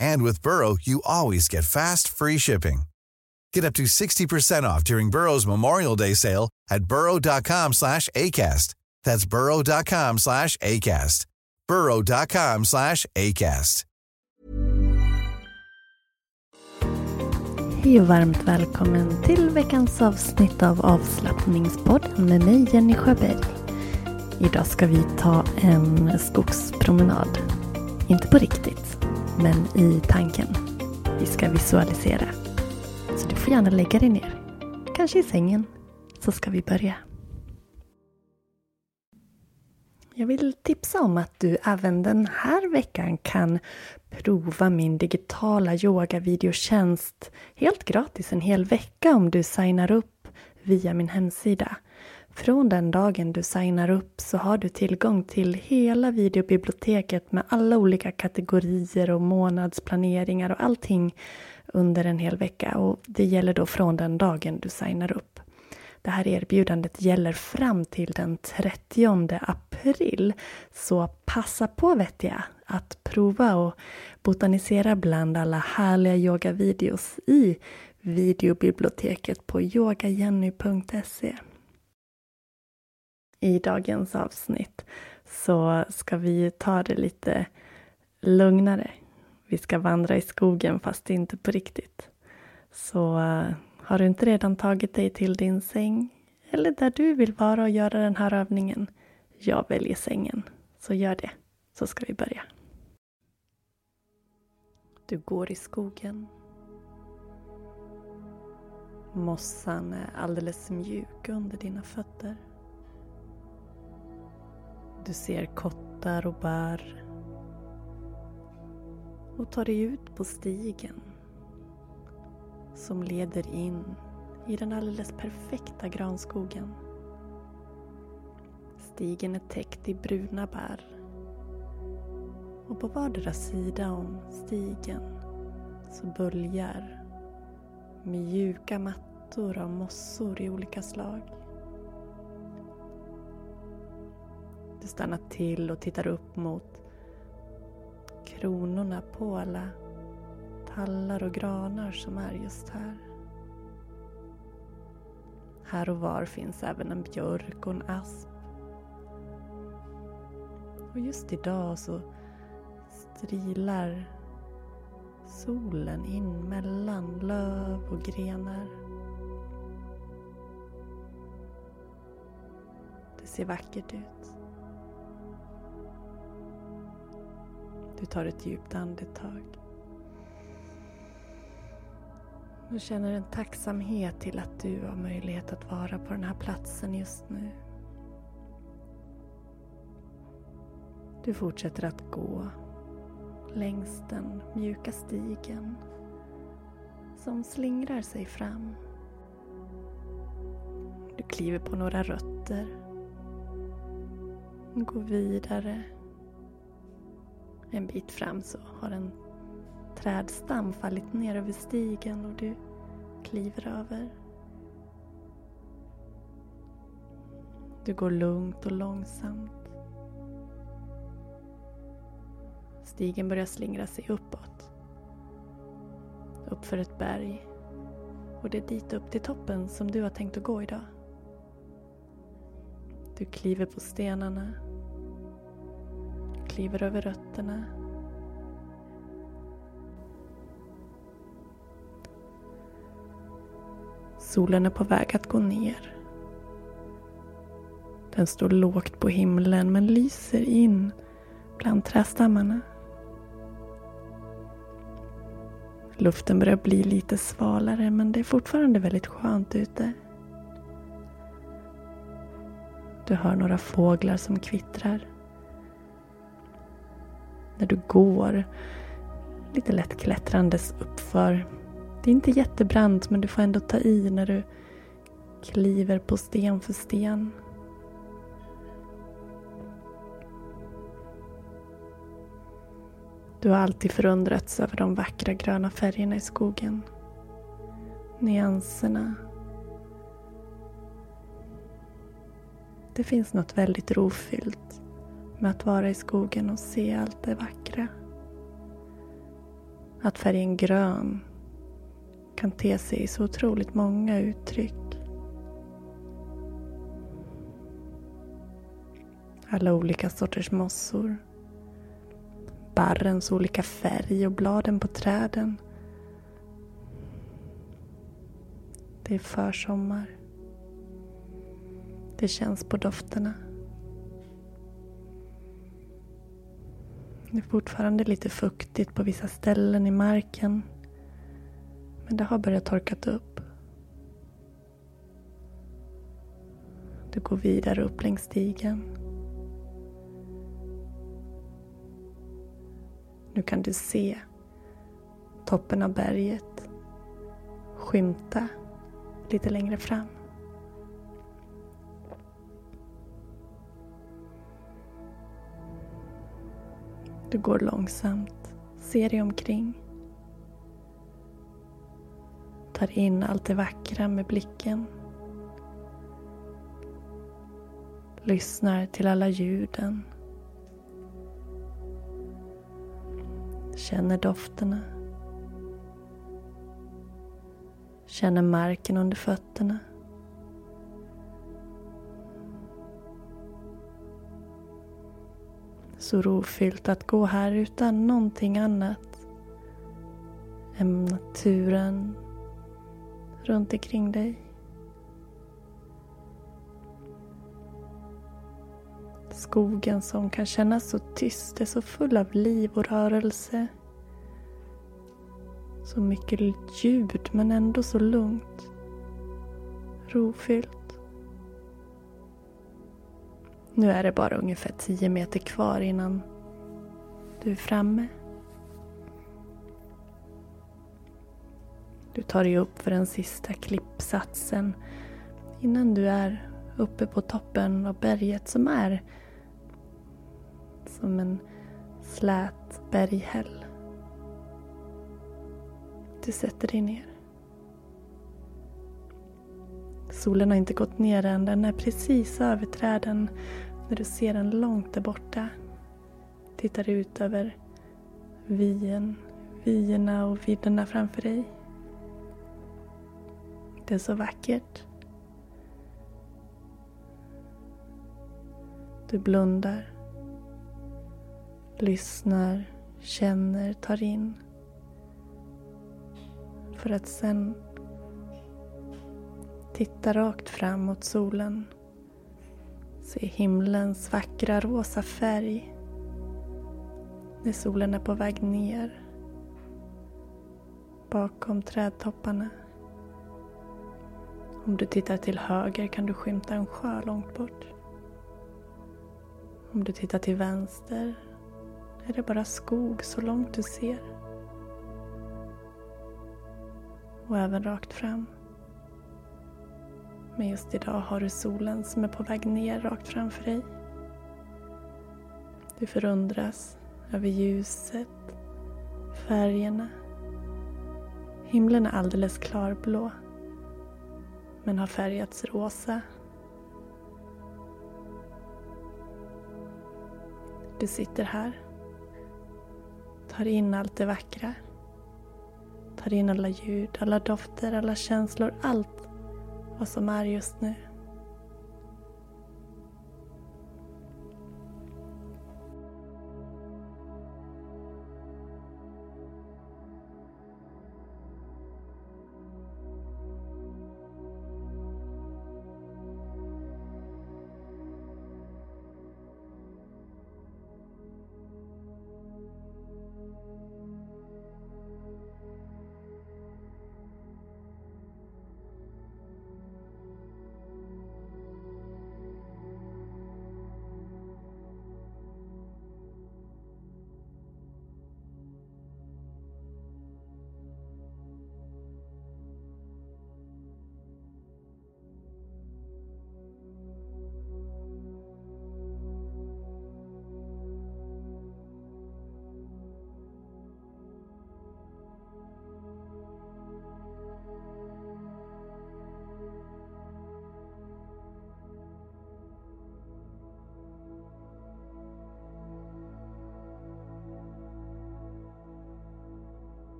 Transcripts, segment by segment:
And with Burrow, you always get fast, free shipping. Get up to 60% off during Burrow's Memorial Day sale at burrow.com slash ACAST. That's burrow.com slash ACAST. burrow.com slash ACAST. Hej och varmt välkommen till veckans avsnitt av avslappningspodden med mig Jenny Sjöberg. Idag ska vi ta en skogspromenad. Inte på riktigt, men i tanken. Vi ska visualisera. Så du får gärna lägga dig ner. Kanske i sängen. Så ska vi börja. Jag vill tipsa om att du även den här veckan kan prova min digitala yogavideotjänst helt gratis en hel vecka om du signar upp via min hemsida. Från den dagen du signar upp så har du tillgång till hela videobiblioteket med alla olika kategorier och månadsplaneringar och allting under en hel vecka. Och Det gäller då från den dagen du signar upp. Det här erbjudandet gäller fram till den 30 april. Så passa på vet jag att prova och botanisera bland alla härliga yogavideos i videobiblioteket på yogajenny.se. I dagens avsnitt så ska vi ta det lite lugnare. Vi ska vandra i skogen fast inte på riktigt. Så eh, har du inte redan tagit dig till din säng eller där du vill vara och göra den här övningen, jag väljer sängen. Så gör det, så ska vi börja. Du går i skogen. Mossan är alldeles mjuk under dina fötter. Du ser kottar och bär och tar dig ut på stigen som leder in i den alldeles perfekta granskogen. Stigen är täckt i bruna bär och på vardera sida om stigen så böljar mjuka mattor av mossor i olika slag. Du stannar till och tittar upp mot kronorna på alla tallar och granar som är just här. Här och var finns även en björk och en asp. Och just idag så strilar solen in mellan löv och grenar. Det ser vackert ut. Du tar ett djupt andetag. Du känner en tacksamhet till att du har möjlighet att vara på den här platsen just nu. Du fortsätter att gå längs den mjuka stigen som slingrar sig fram. Du kliver på några rötter. Går vidare en bit fram så har en trädstam fallit ner över stigen och du kliver över. Du går lugnt och långsamt. Stigen börjar slingra sig uppåt. Uppför ett berg. Och det är dit upp till toppen som du har tänkt att gå idag. Du kliver på stenarna kliver över rötterna. Solen är på väg att gå ner. Den står lågt på himlen men lyser in bland trädstammarna. Luften börjar bli lite svalare men det är fortfarande väldigt skönt ute. Du hör några fåglar som kvittrar. När du går lite lätt klättrandes uppför. Det är inte jättebrant men du får ändå ta i när du kliver på sten för sten. Du har alltid förundrats över de vackra gröna färgerna i skogen. Nyanserna. Det finns något väldigt rofyllt med att vara i skogen och se allt det vackra. Att färgen grön kan te sig i så otroligt många uttryck. Alla olika sorters mossor barrens olika färg och bladen på träden. Det är försommar. Det känns på dofterna. Det är fortfarande lite fuktigt på vissa ställen i marken. Men det har börjat torkat upp. Du går vidare upp längs stigen. Nu kan du se toppen av berget skymta lite längre fram. Du går långsamt, ser dig omkring. Tar in allt det vackra med blicken. Lyssnar till alla ljuden Känner dofterna. Känner marken under fötterna. Så rofyllt att gå här utan någonting annat än naturen runt omkring dig. Skogen som kan kännas så tyst är så full av liv och rörelse. Så mycket ljud men ändå så lugnt. Rofyllt. Nu är det bara ungefär tio meter kvar innan du är framme. Du tar dig upp för den sista klippsatsen innan du är uppe på toppen av berget som är som en slät berghäll. Du sätter dig ner. Solen har inte gått ner än, den är precis över träden när du ser den långt där borta. Tittar ut över vyen, vyerna och vidderna framför dig. Det är så vackert. Du blundar lyssnar, känner, tar in. För att sen titta rakt fram mot solen. Se himlens vackra rosa färg när solen är på väg ner bakom trädtopparna. Om du tittar till höger kan du skymta en sjö långt bort. Om du tittar till vänster är det bara skog så långt du ser. Och även rakt fram. Men just idag har du solen som är på väg ner rakt framför dig. Du förundras över ljuset, färgerna. Himlen är alldeles klarblå men har färgats rosa. Du sitter här Tar in allt det vackra. Tar in alla ljud, alla dofter, alla känslor, allt vad som är just nu.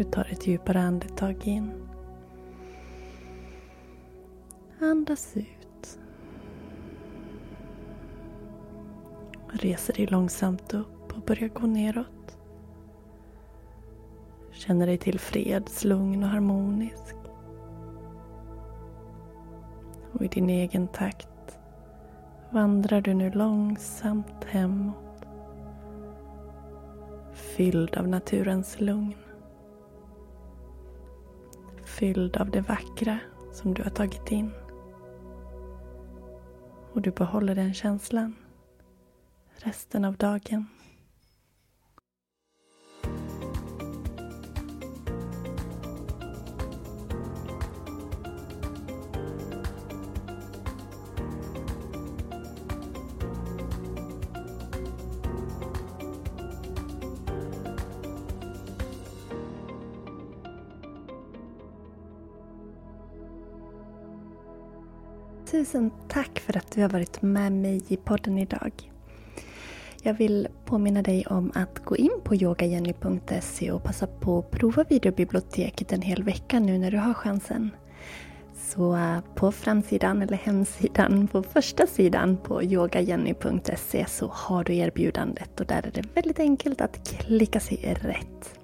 Du tar ett djupare andetag in. Andas ut. Reser dig långsamt upp och börjar gå neråt. Känner dig tillfreds, lugn och harmonisk. Och i din egen takt vandrar du nu långsamt hemåt. Fylld av naturens lugn. Fylld av det vackra som du har tagit in. Och du behåller den känslan resten av dagen. Tusen tack för att du har varit med mig i podden idag. Jag vill påminna dig om att gå in på yogajenny.se och passa på att prova videobiblioteket en hel vecka nu när du har chansen. Så eh, på framsidan eller hemsidan, på första sidan på yogajenny.se så har du erbjudandet och där är det väldigt enkelt att klicka sig rätt.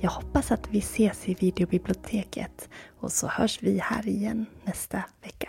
Jag hoppas att vi ses i videobiblioteket och så hörs vi här igen nästa vecka.